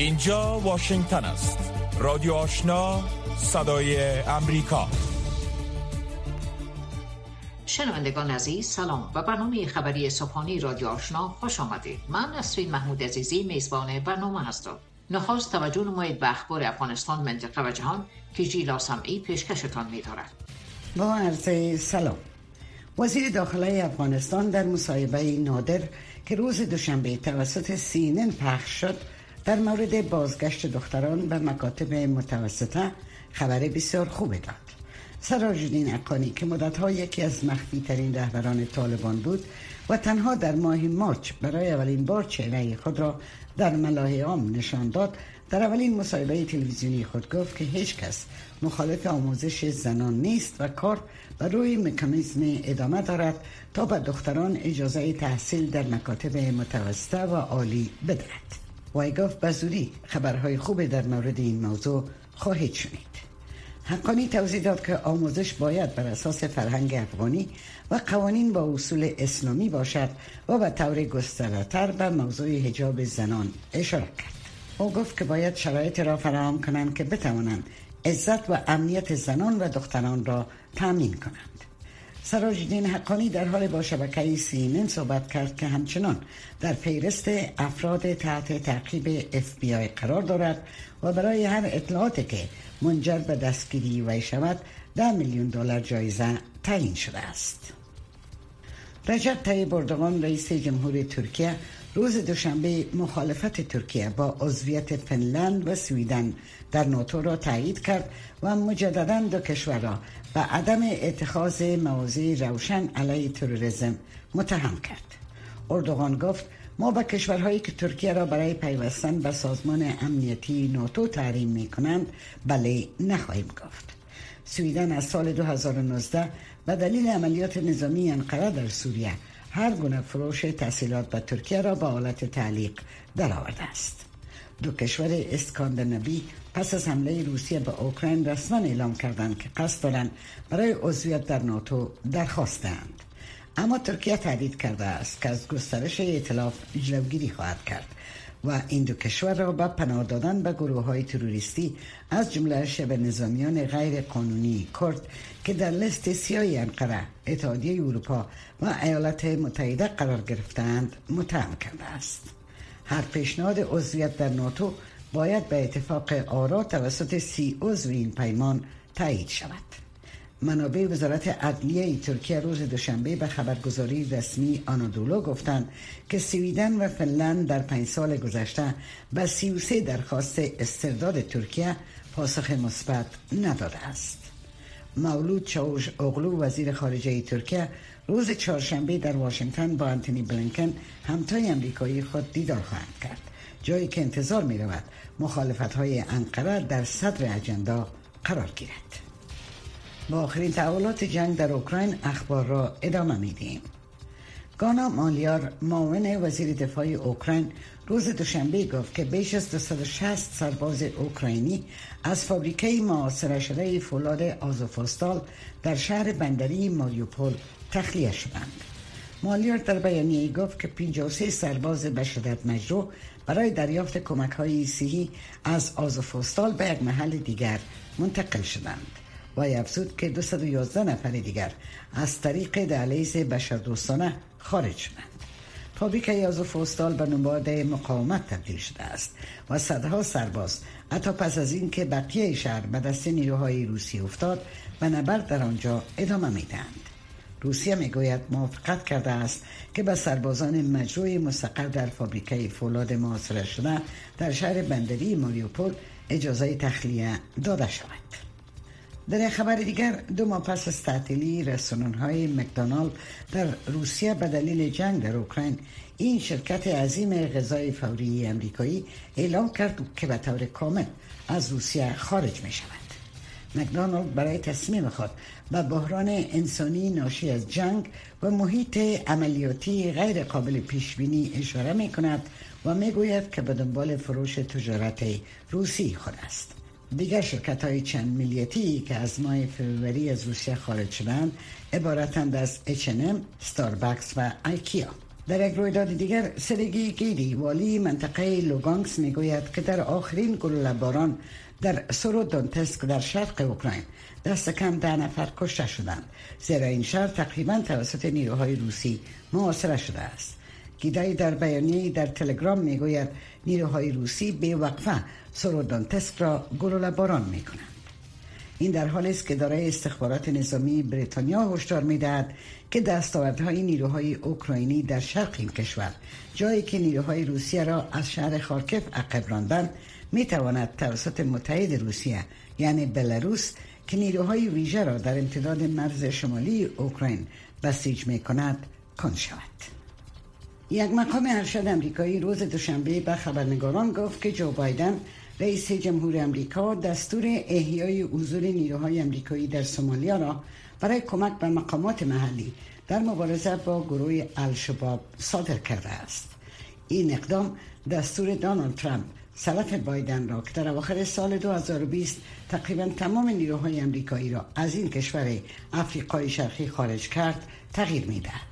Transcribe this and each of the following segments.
اینجا واشنگتن است. رادیو آشنا صدای امریکا. شنوندگان عزیز سلام و برنامه خبری صبحانه رادیو آشنا خوش آمدید. من نسرین محمود عزیزی میزبان برنامه هستم. نخواست توجه نمایید به اخبار افغانستان منطقه و جهان که جیلا سمعی پیشکشتان می‌دارد. با عرض سلام. وزیر داخله افغانستان در مصاحبه نادر که روز دوشنبه توسط سینن پخش شد در مورد بازگشت دختران به مکاتب متوسطه خبر بسیار خوبی داد. سراج اقانی که مدتها یکی از مخفی ترین رهبران طالبان بود و تنها در ماه مارچ برای اولین بار چهره خود را در ملاهی عام نشان داد در اولین مصاحبه تلویزیونی خود گفت که هیچ کس مخالف آموزش زنان نیست و کار بر روی مکانیزم ادامه دارد تا به دختران اجازه تحصیل در مکاتب متوسطه و عالی بدهد. گفت بزودی خبرهای خوب در مورد این موضوع خواهید شنید. حقانی توضیح داد که آموزش باید بر اساس فرهنگ افغانی و قوانین با اصول اسلامی باشد و به طور گسترتر به موضوع حجاب زنان اشاره کرد. او گفت که باید شرایط را فراهم کنند که بتوانند عزت و امنیت زنان و دختران را تامین کنند. سراج الدین حقانی در حال با شبکه سینن صحبت کرد که همچنان در فهرست افراد تحت تعقیب اف بی آی قرار دارد و برای هر اطلاعاتی که منجر به دستگیری وی شود ده میلیون دلار جایزه تعیین شده است. رجب طیب اردوغان رئیس جمهور ترکیه روز دوشنبه مخالفت ترکیه با عضویت فنلند و سویدن در ناتو را تایید کرد و مجددا دو کشور را به عدم اتخاذ موضع روشن علیه تروریسم متهم کرد. اردوغان گفت ما به کشورهایی که ترکیه را برای پیوستن به سازمان امنیتی ناتو تحریم می کنند بله نخواهیم گفت. سویدن از سال 2019 به دلیل عملیات نظامی انقره در سوریه هر گونه فروش تحصیلات به ترکیه را به حالت تعلیق درآورده است. دو کشور اسکاندناوی پس از حمله روسیه به اوکراین رسما اعلام کردند که قصد دارند برای عضویت در ناتو درخواستند. اما ترکیه تهدید کرده است که از گسترش ائتلاف جلوگیری خواهد کرد و این دو کشور را به پناه دادن به گروه های تروریستی از جمله شبه نظامیان غیر قانونی کرد که در لست سیای انقره اتحادیه اروپا و ایالات متحده قرار گرفتند متهم کرده است. هر پیشنهاد عضویت در ناتو باید به اتفاق آرا توسط سی عضو این پیمان تایید شود منابع وزارت عدلیه ترکیه روز دوشنبه به خبرگزاری رسمی آنادولو گفتند که سویدن و فنلند در پنج سال گذشته به 33 درخواست استرداد ترکیه پاسخ مثبت نداده است. مولود چاوش اغلو وزیر خارجه ترکیه روز چهارشنبه در واشنگتن با انتونی بلنکن همتای امریکایی خود دیدار خواهند کرد جایی که انتظار می رود مخالفت های انقره در صدر اجندا قرار گیرد. با آخرین تحولات جنگ در اوکراین اخبار را ادامه میدیم گانا مالیار معاون وزیر دفاع اوکراین روز دوشنبه گفت که بیش از 260 سرباز اوکراینی از فابریکه معاصره شده فولاد آزوفاستال در شهر بندری ماریوپول تخلیه شدند. مالیار در بیانیه گفت که 53 سرباز به شدت مجروح برای دریافت کمک های صحی از آزوفاستال به یک محل دیگر منتقل شدند. و افزود که 211 نفر دیگر از طریق دهلیز بشردوستانه خارج شدند فابریک فوستال به نماد مقاومت تبدیل شده است و صدها سرباز حتی پس از اینکه بقیه شهر به دست نیروهای روسی افتاد و نبرد در آنجا ادامه می‌دهند روسیه می‌گوید موافقت کرده است که به سربازان مجروع مستقر در فابریکه فولاد محاصره شده در شهر بندری ماریوپول اجازه تخلیه داده شود در خبر دیگر دو ماه پس از تعطیلی های مکدونالد در روسیه به دلیل جنگ در اوکراین این شرکت عظیم غذای فوری امریکایی اعلام کرد که به طور کامل از روسیه خارج می شود. مکدونالد برای تصمیم خود به بحران انسانی ناشی از جنگ و محیط عملیاتی غیر قابل پیش بینی اشاره می کند و می گوید که به دنبال فروش تجارت روسی خود است. دیگر شرکت های چند ملیتی که از ماه فوریه از روسیه خارج شدند عبارتند از H&M، ستاربکس و ایکیا در یک رویداد دیگر سرگی گیدای والی منطقه لوهانسک می‌گوید که در آخرین گلوله باران در سرودونتسک در شرق اوکراین دست کم ده نفر کشته شدند زیرا این شهر تقریبا توسط نیروهای روسی محاصره شده است. گیدای در بیانیه در تلگرام می‌گوید نیروهای روسی بی وقفه سرودونتسک را گلوله باران می‌کنند. این در حالی است که دارای استخبارات نظامی بریتانیا هشدار می‌دهد که دستاوردهای نیروهای اوکراینی در شرق این کشور جایی که نیروهای روسیه را از شهر خارکف عقب راندن می تواند توسط متحد روسیه یعنی بلاروس که نیروهای ویژه را در امتداد مرز شمالی اوکراین بسیج می کند کن شود. یک مقام ارشد امریکایی روز دوشنبه به خبرنگاران گفت که جو بایدن رئیس جمهور امریکا دستور احیای حضور نیروهای امریکایی در سومالیا را برای کمک به مقامات محلی در مبارزه با گروه الشباب صادر کرده است. این اقدام دستور دانالد ترامپ سلف بایدن را که در اواخر سال 2020 تقریبا تمام نیروهای امریکایی را از این کشور افریقای شرقی خارج کرد تغییر می‌دهد.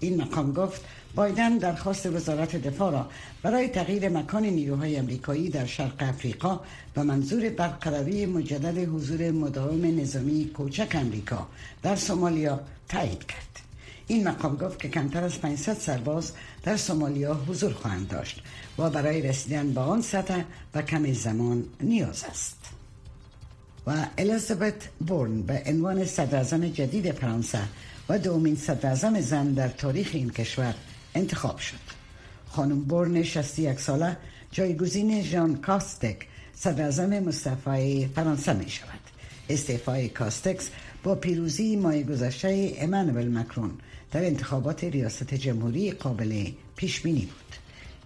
این مقام گفت بایدن درخواست وزارت دفاع را برای تغییر مکان نیروهای امریکایی در شرق افریقا و منظور برقراری مجدد حضور مداوم نظامی کوچک امریکا در سومالیا تایید کرد. این مقام گفت که کمتر از 500 سرباز در سومالیا حضور خواهند داشت و برای رسیدن به آن سطح و کم زمان نیاز است. و الیزابت بورن به عنوان صدر جدید فرانسه و دومین صدر زن در تاریخ این کشور انتخاب شد. خانم بورن 61 ساله جایگزین ژان کاستک صدر مصطفی فرانسه می شود. استعفای کاستکس با پیروزی ماه گذشته امانوئل مکرون در انتخابات ریاست جمهوری قابل پیش بینی بود.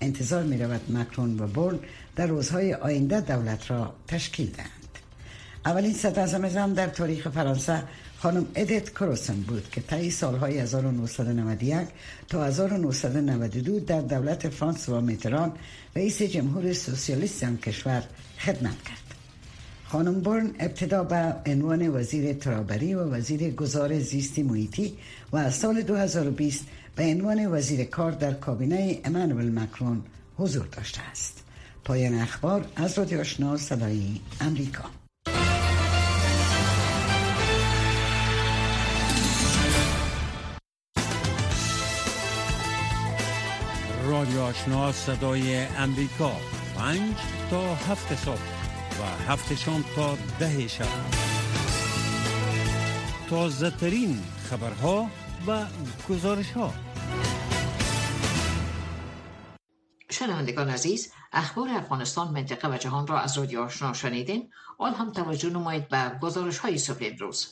انتظار می رود مکرون و بورن در روزهای آینده دولت را تشکیل دهند. اولین صدر زن در تاریخ فرانسه خانم ادیت کرسون بود که طی سالهای 1991 تا 1992 در دولت فرانسوا میتران رئیس جمهور سوسیالیست آن کشور خدمت کرد. خانم بورن ابتدا به عنوان وزیر ترابری و وزیر گذار زیستی محیطی و از سال 2020 به عنوان وزیر کار در کابینه امانوئل مکرون حضور داشته است. پایان اخبار از رادیو آشنا صدای امریکا رادیو آشنا صدای امریکا. پنج تا هفت صبح و هفت شام تا ده شب. تازه ترین خبرها و گزارش ها شنوندگان عزیز اخبار افغانستان منطقه و جهان را از رادیو آشنا شنیدین؟ آن هم توجه نمایید به گزارش های صبح امروز.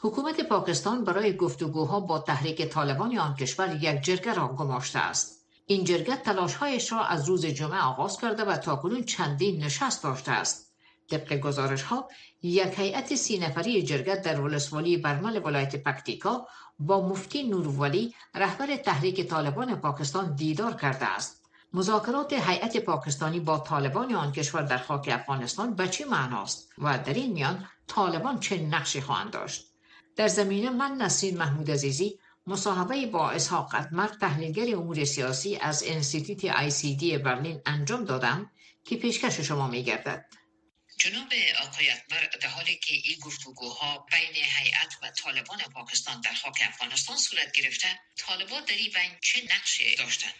حکومت پاکستان برای گفتگوها با تحریک طالبان آن کشور یک جرگه را گماشته است. این جرگه تلاشهایش را از روز جمعه آغاز کرده و تاکنون چندین نشست داشته است. طبق گزارش ها یک هیئت سی نفری جرگه در ولسوالی برمل ولایت پکتیکا با مفتی نورولی رهبر تحریک طالبان پاکستان دیدار کرده است. مذاکرات هیئت پاکستانی با طالبان آن کشور در خاک افغانستان به چه معناست و در این میان طالبان چه نقشی خواهند داشت؟ در زمینه من نسرین محمود عزیزی مصاحبه با اسحاق قدمر تحلیلگر امور سیاسی از انستیتوت آی سی دی برلین انجام دادم که پیشکش شما می گردد. جناب آقای اکبر در حالی که این گفتگوها بین هیئت و طالبان پاکستان در خاک افغانستان صورت گرفته طالبان در این بین چه نقش داشتند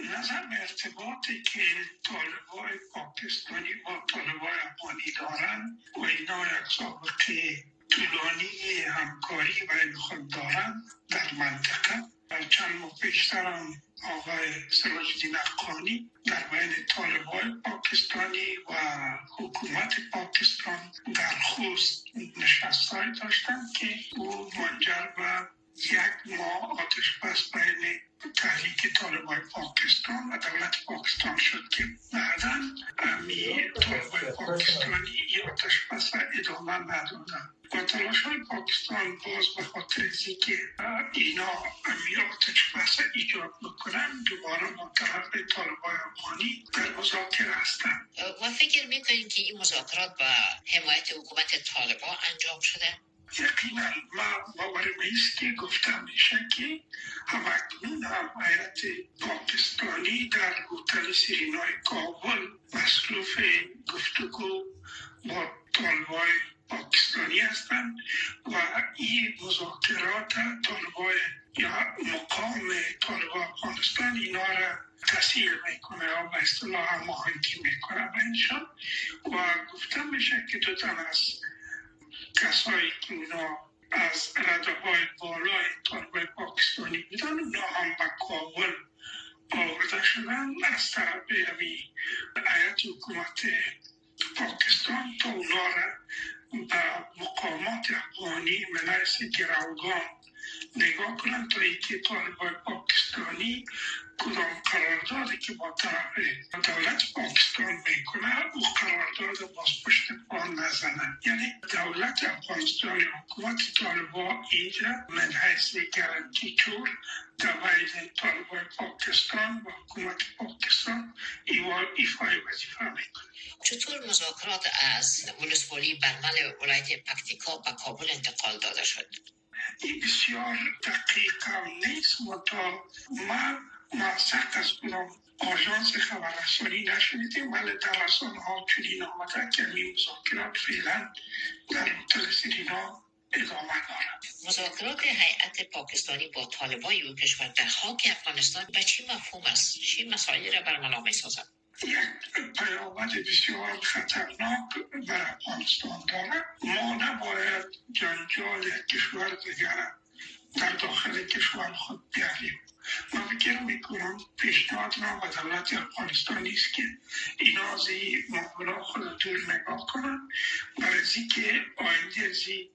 نظر ارتباطی که طالبان پاکستانی با طالبان افغانی دارند و اینا یک سابقه طولانی همکاری بین خود دارند در منطقه. چند ماه پیشترم آقای سراج الدین در بین طالبان پاکستانی و حکومت پاکستان در خوست نشست داشتند که او منجر به یک ماه آتش بس بین تحریک طالبای پاکستان و دولت پاکستان شد که بعدا امی طالبای پاکستانی ای آتش بس ادامه ندادن و تلاش پاکستان باز به خاطر که اینا امی آتش بس ایجاد بکنن دوباره با طرف طالبای افغانی در مذاکره هستن و فکر می‌کنید که این مذاکرات با حمایت حکومت طالبان انجام شده؟ یقینا ما باور میست که گفته میشه که همکنون هم حیات پاکستانی در هتل سیرینای کابل مصروف گفتگو با طالبای پاکستانی هستند و این مذاکرات طالبای یا مقام طالب افغانستان اینا را تسهیل می‌کنه یا به اصطلاح هماهنگی می‌کنه. و گفته میشه که دو تن از کسایی که اونا از رده های بالای طالب پاکستانی بودن اونا هم به کابل آورده شدن از طرف همی ایت حکومت پاکستان تا اونا را به مقامات افغانی منعس گروگان نگاه کنند تا اینکه طالبای پاکستانی کدام قراردادی که با طرف دولت پاکستان می‌کنه او قرارداد باز پشت پا نزنه یعنی دولت افغانستان حکومت طالبا اینجا من حیث گرانتی تور در بین طالبای پاکستان و حکومت پاکستان ایفای وظیفه می‌کنه چطور مذاکرات از ولسوالی برمل ولایت پکتیکا به کابل انتقال داده شد؟ این بسیار دقیق نیست متا ما موثق از کنم آژانس خبررسانی نشنیدیم ولی در رسانه ها چنین آمده که این مذاکرات فعلا در هتل سرینا مذاکرات هیئت پاکستانی با طالبای او کشور در خاک افغانستان به چی مفهوم است؟ چی مسائلی را برملا می سازد؟ یک پیامد بسیار خطرناک بر افغانستان دارد ما نباید جنجال کشور دیگر در داخل کشور خود بیاریم من فکر می‌کنم پیشنهاد ما به دولت افغانستان است که اینا زی معاملا خود دور نگاه کنن برای که آینده زی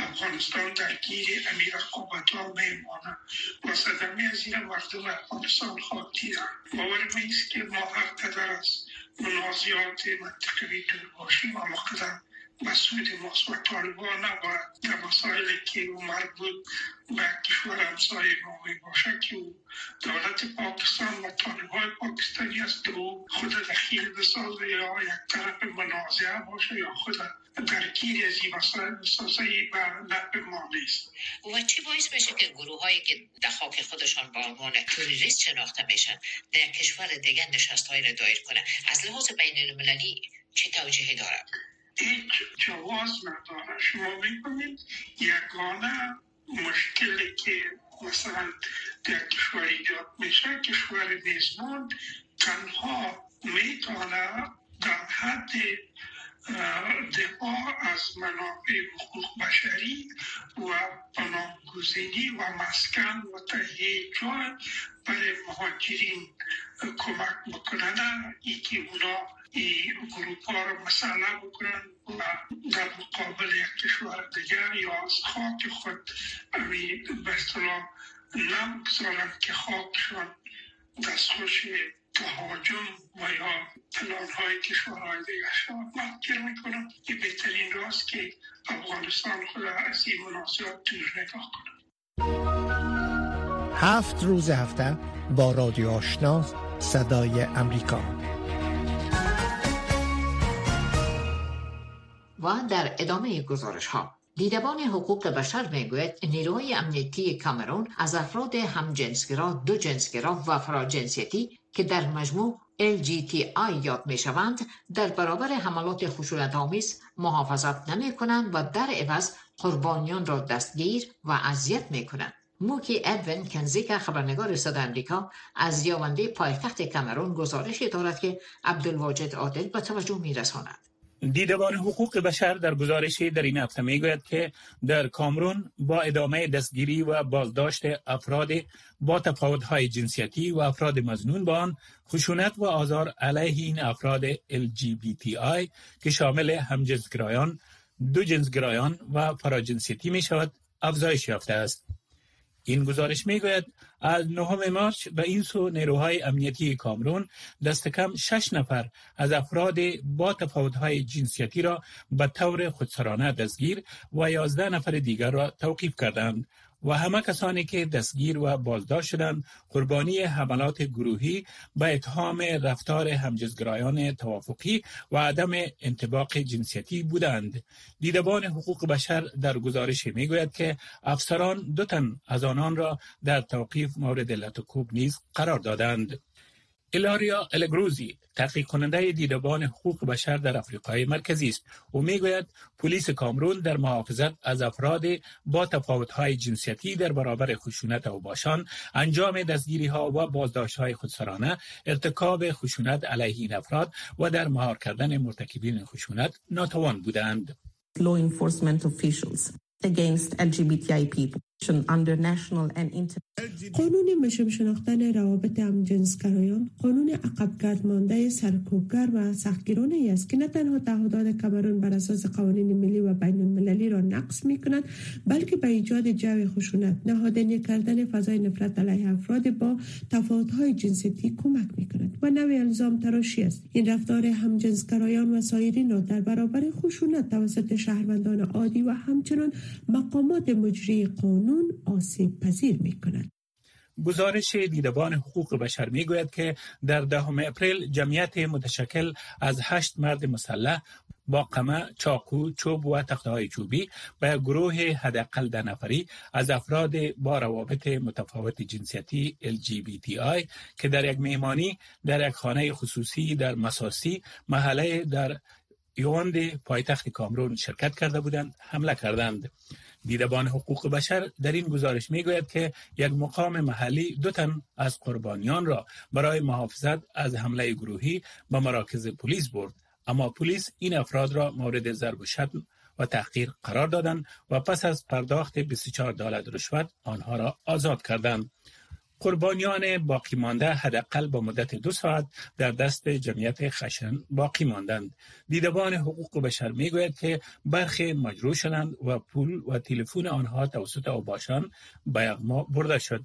افغانستان درگیر امیر قوت میمانه و صدمه از این مردم افغانستان خواهد دیدن. باور میست که ما هر قدر از منازیات منطقوی دور باشیم اما قدر مسئول ماست و طالبان نباید در مسائلی که او مربوط به کشور همسایه ما باشه که او دولت پاکستان و طالبان پاکستانی است او خود دخیل بسازه یا یک طرف منازعه باشه یا خود درگیر از این مسائل بسازه و نیست و چی باعث میشه که گروه هایی که در خاک خودشان با عنوان توریست شناخته میشن در کشور دیگر نشست های را دایر کنه از لحاظ بین المللی چه توجیهی دارد؟ هیچ جواز نداره شما می‌کنید یگانه مشکلی که مثلا در کشور ایجاد میشه کشور میزبان تنها می‌تونه در حد دفاع از منافع حقوق بشری و پناهگزینی و مسکن و تهیه جای برای مهاجرین کمک بکنن ای که اونا این گروپ ها رو مسئله بکنن و در مقابل یک کشور دیگر یا از خاک خود امی به اصطلاح نمگذارن که خاکشان دستخوش تهاجم و یا پلان های کشورهای دیگر شد من فکر می‌کنم که بهترین راست که افغانستان خود از این مناسبات دور نگاه کنه هفت روز هفته با رادیو آشنا صدای امریکا و در ادامه گزارش ها دیدبان حقوق بشر می‌گوید نیروهای امنیتی کامرون از افراد همجنسگرا، دو جنسگرا و فراجنسیتی که در مجموع LGTI یاد می شوند در برابر حملات خشونت آمیز محافظت نمی کنند و در عوض قربانیان را دستگیر و اذیت می کنند. موکی ادوین کنزیک خبرنگار صدا امریکا از یاونده پایتخت کامرون گزارشی دارد که عبدالواجد عادل به توجه می رساند. دیدبان حقوق بشر در گزارشی در این هفته می‌گوید که در کامرون با ادامه دستگیری و بازداشت افراد با تفاوت‌های جنسیتی و افراد مزنون با آن خشونت و آزار علیه این افراد LGBTI که شامل همجنسگرایان، دو جنسگرایان و فراجنسیتی می شود افزایش یافته است. این گزارش می‌گوید از نهم مارچ به این سو نیروهای امنیتی کامرون دست کم شش نفر از افراد با تفاوت‌های جنسیتی را به طور خودسرانه دستگیر و یازده نفر دیگر را توقیف کردند. و همه کسانی که دستگیر و بازداشت شدند قربانی حملات گروهی به اتهام رفتار همجنسگرایان توافقی و عدم انطباق جنسیتی بودند. دیدبان حقوق بشر در گزارش می‌گوید که افسران دو تن از آنان را در توقیف مورد لطوکوب نیز قرار دادند. ایلاریا الگروزی تحقیق کننده دیدبان حقوق بشر در آفریقای مرکزی است. او می‌گوید پلیس کامرون در محافظت از افراد با تفاوت‌های جنسیتی در برابر خشونت او باشان انجام دستگیری ها و بازداشت های خودسرانه ارتکاب خشونت علیه این افراد و در مهار کردن مرتکبین خشونت ناتوان بودند. Law enforcement officials against LGBTI people. قانون مشم شناختن روابط همجنسگرایان قانون عقب گرد مانده سرکوبگر و سختگیرانه است که نه تنها تعهدات کمرون بر اساس قوانین ملی و بین المللی را نقص می کند بلکه به ایجاد جو خشونت نهادینه کردن فضای نفرت علیه افراد با تفاوت‌های جنسیتی کمک می کند و نوع الزام تراشی است. این رفتار همجنسگرایان و سایرین را در برابر خشونت توسط شهروندان عادی و همچنان مقامات مجری قانون قانون آسیب پذیر می کند. گزارش دیدبان حقوق بشر می گوید که در دهم اپریل جمعیت متشکل از هشت مرد مسلح با قمه، چاقو، چوب و تخته های چوبی به گروه حداقل ده نفری از افراد با روابط متفاوت جنسیتی LGBTI که در یک میمانی در یک خانه خصوصی در مساسی محله در یوند پایتخت کامرون شرکت کرده بودند حمله کردند دیدبان حقوق بشر در این گزارش می‌گوید که یک مقام محلی دو تن از قربانیان را برای محافظت از حمله گروهی به مراکز پلیس برد. اما پلیس این افراد را مورد ضرب و شتم و تحقیر قرار دادند و پس از پرداخت 24 دلار رشوت آنها را آزاد کردند. قربانیان باقی مانده حداقل با مدت دو ساعت در دست جمعیت خشن باقی ماندند. دیدبان حقوق بشر می‌گوید که برخی مجروح شدند و پول و تلفن آنها توسط اوباشان به یغما برده شد.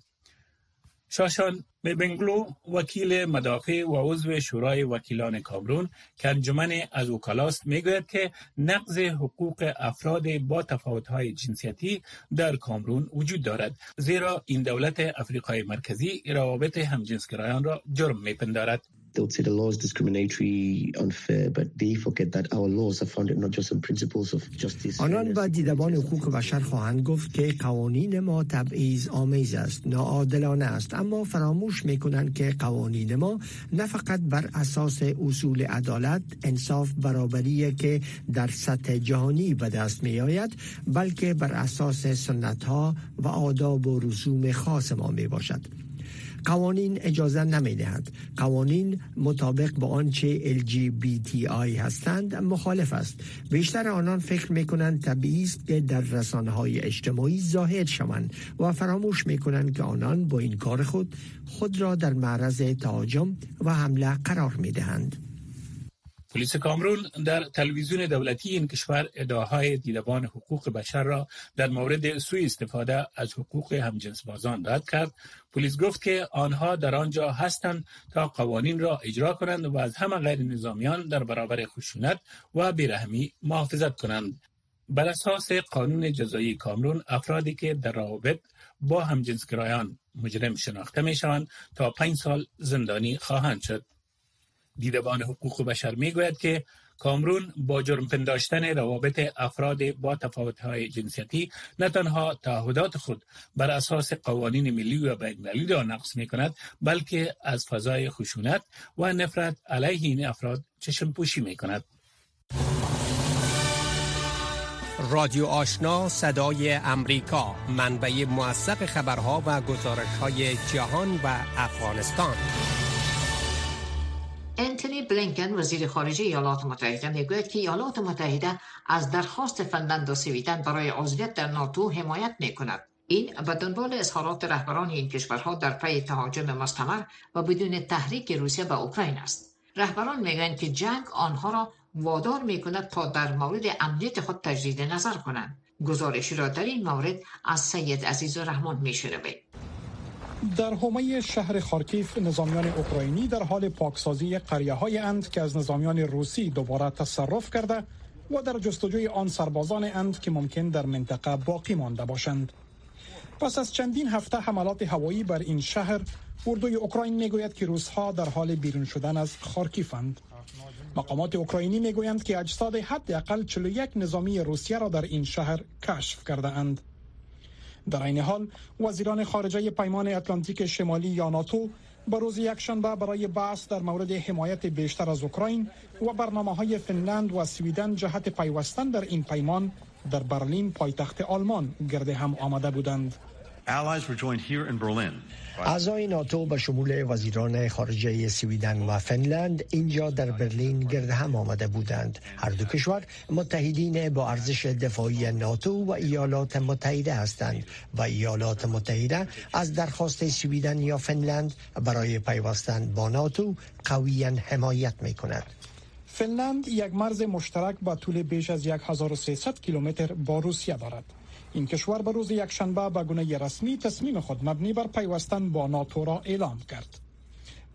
شاشان بنگلو وکیل مدافع و عضو شورای وکیلان کامرون که انجمن از وکالاست می‌گوید که نقض حقوق افراد با تفاوت‌های جنسیتی در کامرون وجود دارد زیرا این دولت افریقای مرکزی روابط همجنسگرایان را جرم میپندارد. They would say the law is discriminatory, unfair, but they forget that our laws are founded not just on principles of justice. آنان با دیدبان حقوق بشر خواهند گفت که قوانین ما تبعیض آمیز است، ناعادلانه است، اما فراموش می‌کنند که قوانین ما نه فقط بر اساس اصول عدالت، انصاف، برابری که در سطح جهانی به دست می آید، بلکه بر اساس سنت ها و آداب و رسوم خاص ما می باشد. قوانین اجازه نمی دهد قوانین مطابق با آنچه LGBTI هستند مخالف است. بیشتر آنان فکر می کنند طبیعی است که در رسانه های اجتماعی ظاهر شوند و فراموش می کنند که آنان با این کار خود خود را در معرض تهاجم و حمله قرار می دهند پلیس کامرون در تلویزیون دولتی این کشور ادعاهای دیدبان حقوق بشر را در مورد سوی استفاده از حقوق همجنس بازان رد کرد. پلیس گفت که آنها در آنجا هستند تا قوانین را اجرا کنند و از همه غیر نظامیان در برابر خشونت و بیرحمی محافظت کنند. بر اساس قانون جزایی کامرون افرادی که در روابط با همجنسگرایان مجرم شناخته می شوند تا پنج سال زندانی خواهند شد. دیدبان حقوق بشر می‌گوید که کامرون با جرم پنداشتن روابط افراد با تفاوت‌های جنسیتی نه تنها تعهدات خود بر اساس قوانین ملی و بین‌المللی را نقض می کند بلکه از فضای خشونت و نفرت علیه این افراد چشم پوشی می کند. رادیو آشنا صدای امریکا منبع موثق خبرها و گزارش های جهان و افغانستان انتونی بلینکن وزیر خارجه ایالات متحده می‌گوید که ایالات متحده از درخواست فنلند و سویدن برای عضویت در ناتو حمایت می کند. این به دنبال اظهارات رهبران این کشورها در پی تهاجم مستمر و بدون تحریک روسیه به اوکراین است. رهبران می‌گویند که جنگ آنها را وادار می کند تا در مورد امنیت خود تجدید نظر کنند. گزارشی را در این مورد از سید عزیز رحمان می در حومه شهر خارکیف نظامیان اوکراینی در حال پاکسازی قریه های اند که از نظامیان روسی دوباره تصرف کرده و در جستجوی آن سربازان اند که ممکن در منطقه باقی مانده باشند پس از چندین هفته حملات هوایی بر این شهر اردوی اوکراین می‌گوید که روسها در حال بیرون شدن از خارکیفند مقامات اوکراینی می‌گویند که اجساد حداقل 41 نظامی روسیه را در این شهر کشف کرده اند. در این حال وزیران خارجه پیمان اتلانتیک شمالی یا ناتو به روز یکشنبه برای بحث در مورد حمایت بیشتر از اوکراین و برنامه های فنلند و سویدن جهت پیوستن در این پیمان در برلین پایتخت آلمان گرده هم آمده بودند. اعضای ناتو به شمول وزیران خارجه سویدن و فنلند اینجا در برلین گرد هم آمده بودند. هر دو کشور متحدین با ارزش دفاعی ناتو و ایالات متحده هستند و ایالات متحده از درخواست سویدن یا فنلند برای پیوستن با ناتو قویا حمایت می کند فنلند یک مرز مشترک با طول بیش از 1300 کیلومتر با روسیه دارد. این کشور به روز یکشنبه به گونه رسمی تصمیم خود مبنی بر پیوستن با ناتو را اعلام کرد.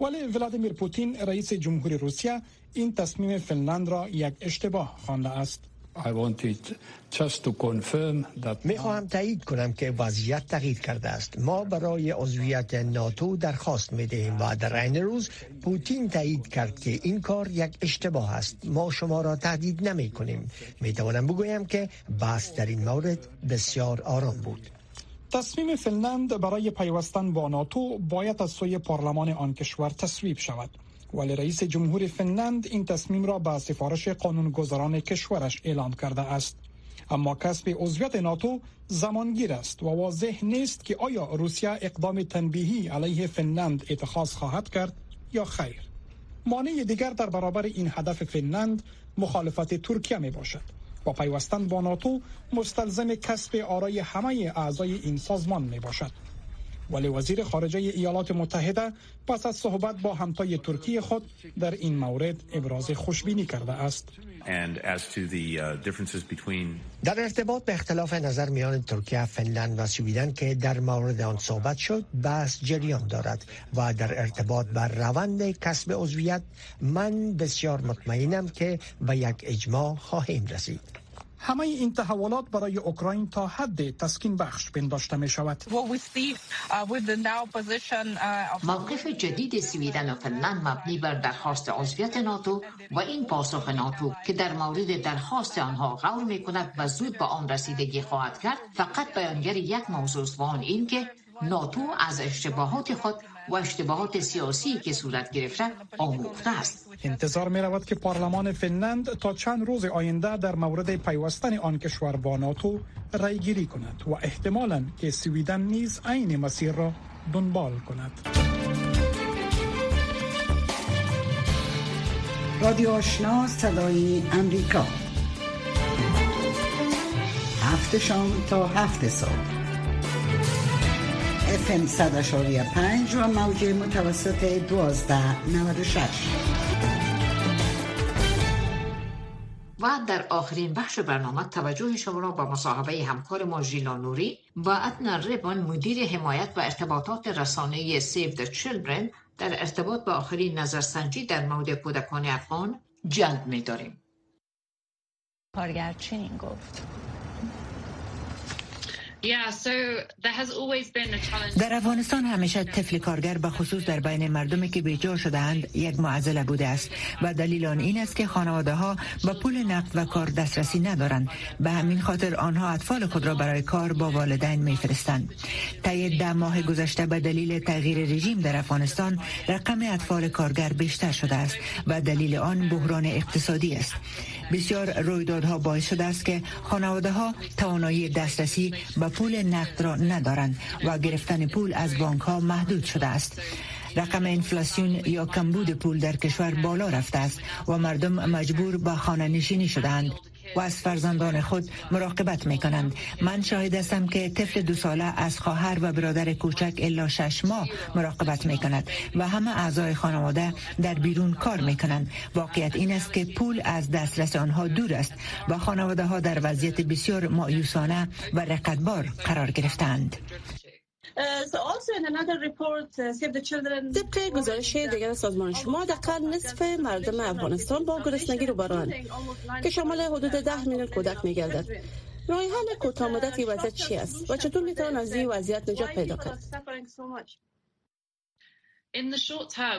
ولی ولادیمیر پوتین رئیس جمهوری روسیه این تصمیم فنلند را یک اشتباه خوانده است. می خواهم تایید کنم که وضعیت تغییر کرده است. ما برای عضویت ناتو درخواست می دهیم و در این روز پوتین تایید کرد که این کار یک اشتباه است. ما شما را تهدید نمی کنیم. می توانم بگویم که بحث در این مورد بسیار آرام بود. تصمیم فنلند برای پیوستن با ناتو باید از سوی پارلمان آن کشور تصویب شود. ولی رئیس جمهور فنلند این تصمیم را به سفارش قانونگذاران کشورش اعلام کرده است. اما کسب عضویت ناتو زمانگیر است و واضح نیست که آیا روسیه اقدام تنبیهی علیه فنلند اتخاذ خواهد کرد یا خیر. مانع دیگر در برابر این هدف فنلند مخالفت ترکیه می باشد و پیوستن با ناتو مستلزم کسب آرای همه اعضای این سازمان می باشد. ولی وزیر خارجه ایالات متحده پس از صحبت با همتای ترکیه خود در این مورد ابراز خوشبینی کرده است uh, در ارتباط به اختلاف نظر میان ترکیه، فنلند و سویدن که در مورد آن صحبت شد، بحث جریان دارد و در ارتباط بر روند کسب عضویت من بسیار مطمئنم که به یک اجماع خواهیم رسید. همه این تحولات برای اوکراین تا حد تسکین بخش پنداشته می شود. موقف جدید سویدن و فنلند مبنی بر درخواست عضویت ناتو و این پاسخ ناتو که در مورد درخواست آنها قول می کند و زود به آن رسیدگی خواهد کرد فقط بیانگر یک موضوع و آن این که ناتو از اشتباهات خود و اشتباهات سیاسی که صورت گرفته آموخته است. انتظار می رود که پارلمان فنلند تا چند روز آینده در مورد پیوستن آن کشور با ناتو رای گیری کند و احتمالا که سویدن نیز عین مسیر را دنبال کند. رادیو آشنا صدای امریکا. هفت شام تا هفت صبح. FM 100.5 و موج متوسط 1296 و در آخرین بخش برنامه توجه شما را به مصاحبه همکار ما ژیلا نوری و ادنا ریبان مدیر حمایت و ارتباطات رسانه سیو د چیلدرن در ارتباط با آخرین نظرسنجی در مورد کودکان افغان جلب می داریم. کارگر چنین گفت در افغانستان همیشه طفل کارگر به خصوص در بین مردمی که بیجار شدهاند یک معضله بوده است و دلیل آن این است که خانواده ها به پول نقد و کار دسترسی ندارند. به همین خاطر آنها اطفال خود را برای کار با والدین میفرستند. طی ده ماه گذشته به دلیل تغییر رژیم در افغانستان رقم اطفال کارگر بیشتر شده است و دلیل آن بحران اقتصادی است. بسیار رویدادها باعث شده است که خانواده ها توانایی دسترسی به پول نقد را ندارند و گرفتن پول از بانک ها محدود شده است. رقم انفلاسیون یا کمبود پول در کشور بالا رفته است و مردم مجبور به خانه نشینی شدند و از فرزندان خود مراقبت می کنند من شاهد هستم که طفل دو ساله از خواهر و برادر کوچک الا شش ماه مراقبت می کند و همه اعضای خانواده در بیرون کار می کنند واقعیت این است که پول از دسترس آنها دور است و خانواده ها در وضعیت بسیار مایوسانه و رقتبار قرار گرفتند. طبق گزارش دیگر سازمان شما دقیقا نصف مردم افغانستان با گرسنگی رو بران که شامل حدود ده میلیون کودک میگردد. راه حل کوتاه مدتی وضعیت چی است؟ و چطور می‌توان از این وضعیت نجات پیدا کرد؟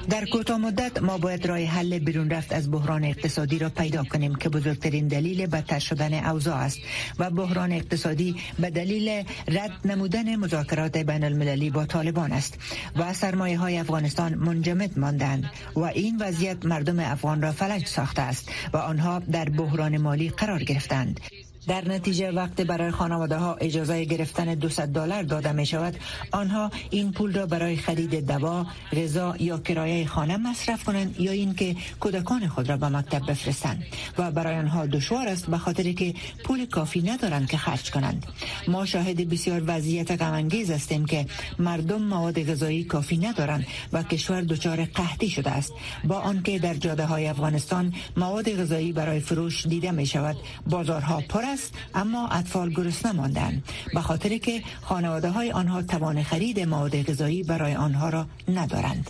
در کوتاه مدت ما باید راه حل بیرون رفت از بحران اقتصادی را پیدا کنیم که بزرگترین دلیل بدتر شدن اوضاع است و بحران اقتصادی به دلیل رد نمودن مذاکرات بین المللی با طالبان است و سرمایه های افغانستان منجمد ماندند و این وضعیت مردم افغان را فلج ساخته است و آنها در بحران مالی قرار گرفتند. در نتیجه وقت برای خانواده ها اجازه گرفتن 200 دلار داده می شود آنها این پول را برای خرید دوا، غذا یا کرایه خانه مصرف کنند یا اینکه کودکان خود را به مکتب بفرستند و برای آنها دشوار است به خاطر که پول کافی ندارند که خرج کنند. ما شاهد بسیار وضعیت غم هستیم که مردم مواد غذایی کافی ندارند و کشور دچار قحطی شده است. با آنکه در جاده های افغانستان مواد غذایی برای فروش دیده می شود بازارها پر است اما اطفال گرسنه ماندند به خاطر که خانواده های آنها توان خرید مواد غذایی برای آنها را ندارند.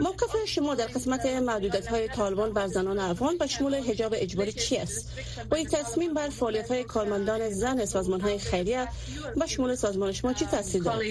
موقف شما در قسمت محدودیت های طالبان بر زنان افغان به شمول حجاب اجباری چی است؟ و این تصمیم بر فعالیت های کارمندان زن سازمان های خیریه به شمول سازمان شما چی تاثیر دارد؟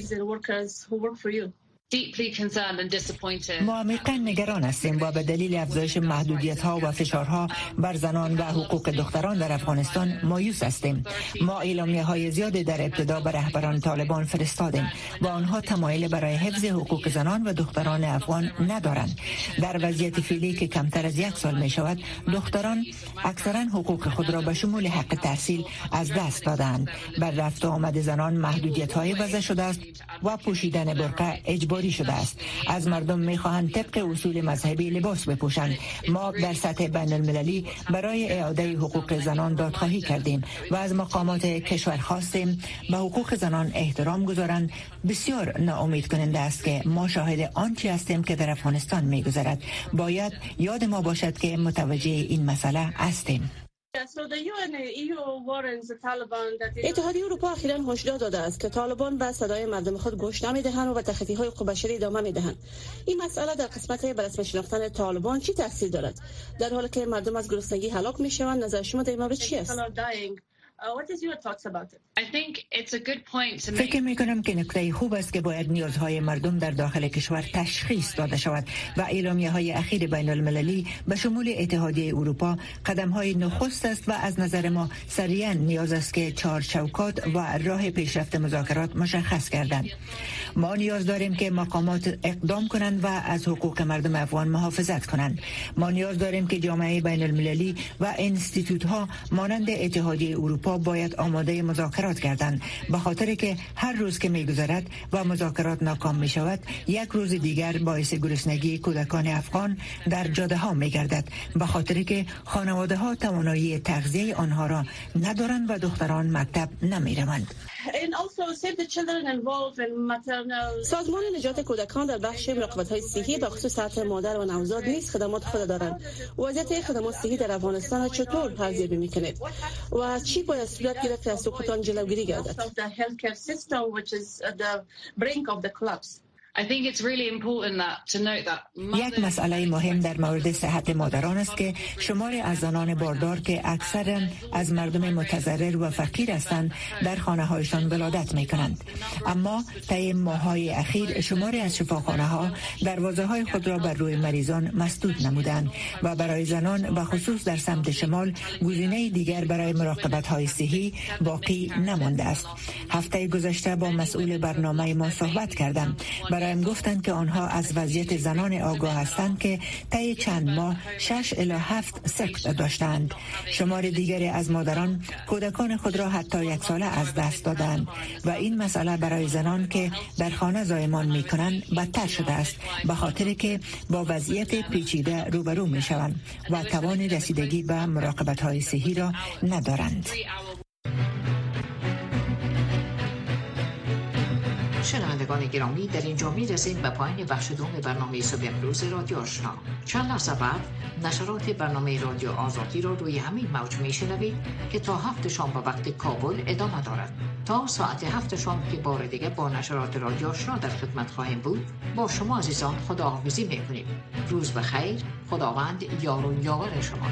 ما عمیقا نگران هستیم. و به دلیل افزایش محدودیت ها و فشارها بر زنان و حقوق دختران در افغانستان مایوس هستیم. ما اعلامیه های زیادی در ابتدا به رهبران طالبان فرستادیم و آنها تمایل برای حفظ حقوق زنان و دختران افغان ندارند. در وضعیت فعلی که کمتر از یک سال می شود دختران اکثرا حقوق خود را به شمول حق تحصیل از دست دادند. بر رفت آمد زنان محدودیت های وضع شده است و پوشیدن برقه اجباری شده است. از مردم می‌خواهند طبق اصول مذهبی لباس بپوشند. ما در سطح بین المللی برای اعاده حقوق زنان دادخواهی کردیم و از مقامات کشور خواستیم. به حقوق زنان احترام گذارند. بسیار ناامید کننده است که ما شاهد آنچه هستیم که در افغانستان میگذرد. باید یاد ما باشد که متوجه این مسئله هستیم. اتحادیه اروپا اخیرا هشدار داده است که طالبان به صدای مردم خود گوش نمی‌دهند و به تخطی های حقوق بشری ادامه می‌دهند. این مسئله در قسمت برسم شناختن طالبان چی تاثیر دارد؟ در حالی که مردم از گرسنگی هلاک می‌شوند نظر شما در مورد چی است؟ فکر می کنم که نکته خوب است که باید نیازهای مردم در داخل کشور تشخیص داده شود و اعلامیه های اخیر بین المللی به شمول اتحادیه اروپا قدم های نخست است و از نظر ما سریعا نیاز است که چهار چوکات و راه پیشرفت مذاکرات مشخص کردند. ما نیاز داریم که مقامات اقدام کنند و از حقوق مردم افغان محافظت کنند. ما نیاز داریم که جامعه بین المللی و انستیتوت ها مانند اتحادیه اروپا باید آماده مذاکرات کردند به خاطر که هر روز که میگذرد و مذاکرات ناکام می شود یک روز دیگر باعث گرسنگی کودکان افغان در جاده ها می گردد به خاطر که خانواده ها توانایی تغذیه آنها را ندارند و دختران مکتب نمی روند. سازمان نجات کودکان در بخش مراقبت های صحی به خصوص سطح مادر و نوزاد نیز خدمات خود دارند. وضعیت خدمات صحی در افغانستان چطور ارزیابی می‌کنید و چی باید صورت گرفت از سقوطان جلوگیری گردد یک مسئله مهم در مورد صحت مادران است که شمار از زنان باردار که اکثرا از مردم متضرر و فقیر هستند در خانه هایشان ولادت می کنند اما طی ماهای اخیر شمار از شفاخانه ها دروازه های خود را بر روی مریضان مسدود نمودند و برای زنان و خصوص در سمت شمال گزینه دیگر برای مراقبت های صحی باقی نمانده است. هفته گذشته با مسئول برنامه ما صحبت کردم برای برایم گفتند که آنها از وضعیت زنان آگاه هستند که طی چند ماه شش الی هفت سقط داشتند. شمار دیگری از مادران کودکان خود را حتی یک ساله از دست دادند و این مسئله برای زنان که در خانه زایمان می کنند بدتر شده است به خاطر که با وضعیت پیچیده روبرو می شوند و توان رسیدگی به مراقبت های صحی را ندارند. شنوندگان گرامی در اینجا می رسیم به پایین بخش دوم برنامه صبح امروز رادیو آشنا. چند لحظه بعد نشرات برنامه رادیو آزادی را روی همین موج می شنوید که تا هفت شام به وقت کابل ادامه دارد. تا ساعت هفت شام که بار دیگه با نشرات رادیو آشنا در خدمت خواهیم بود با شما عزیزان خداحافظی می کنیم روز بخیر خداوند یار و یاور شما.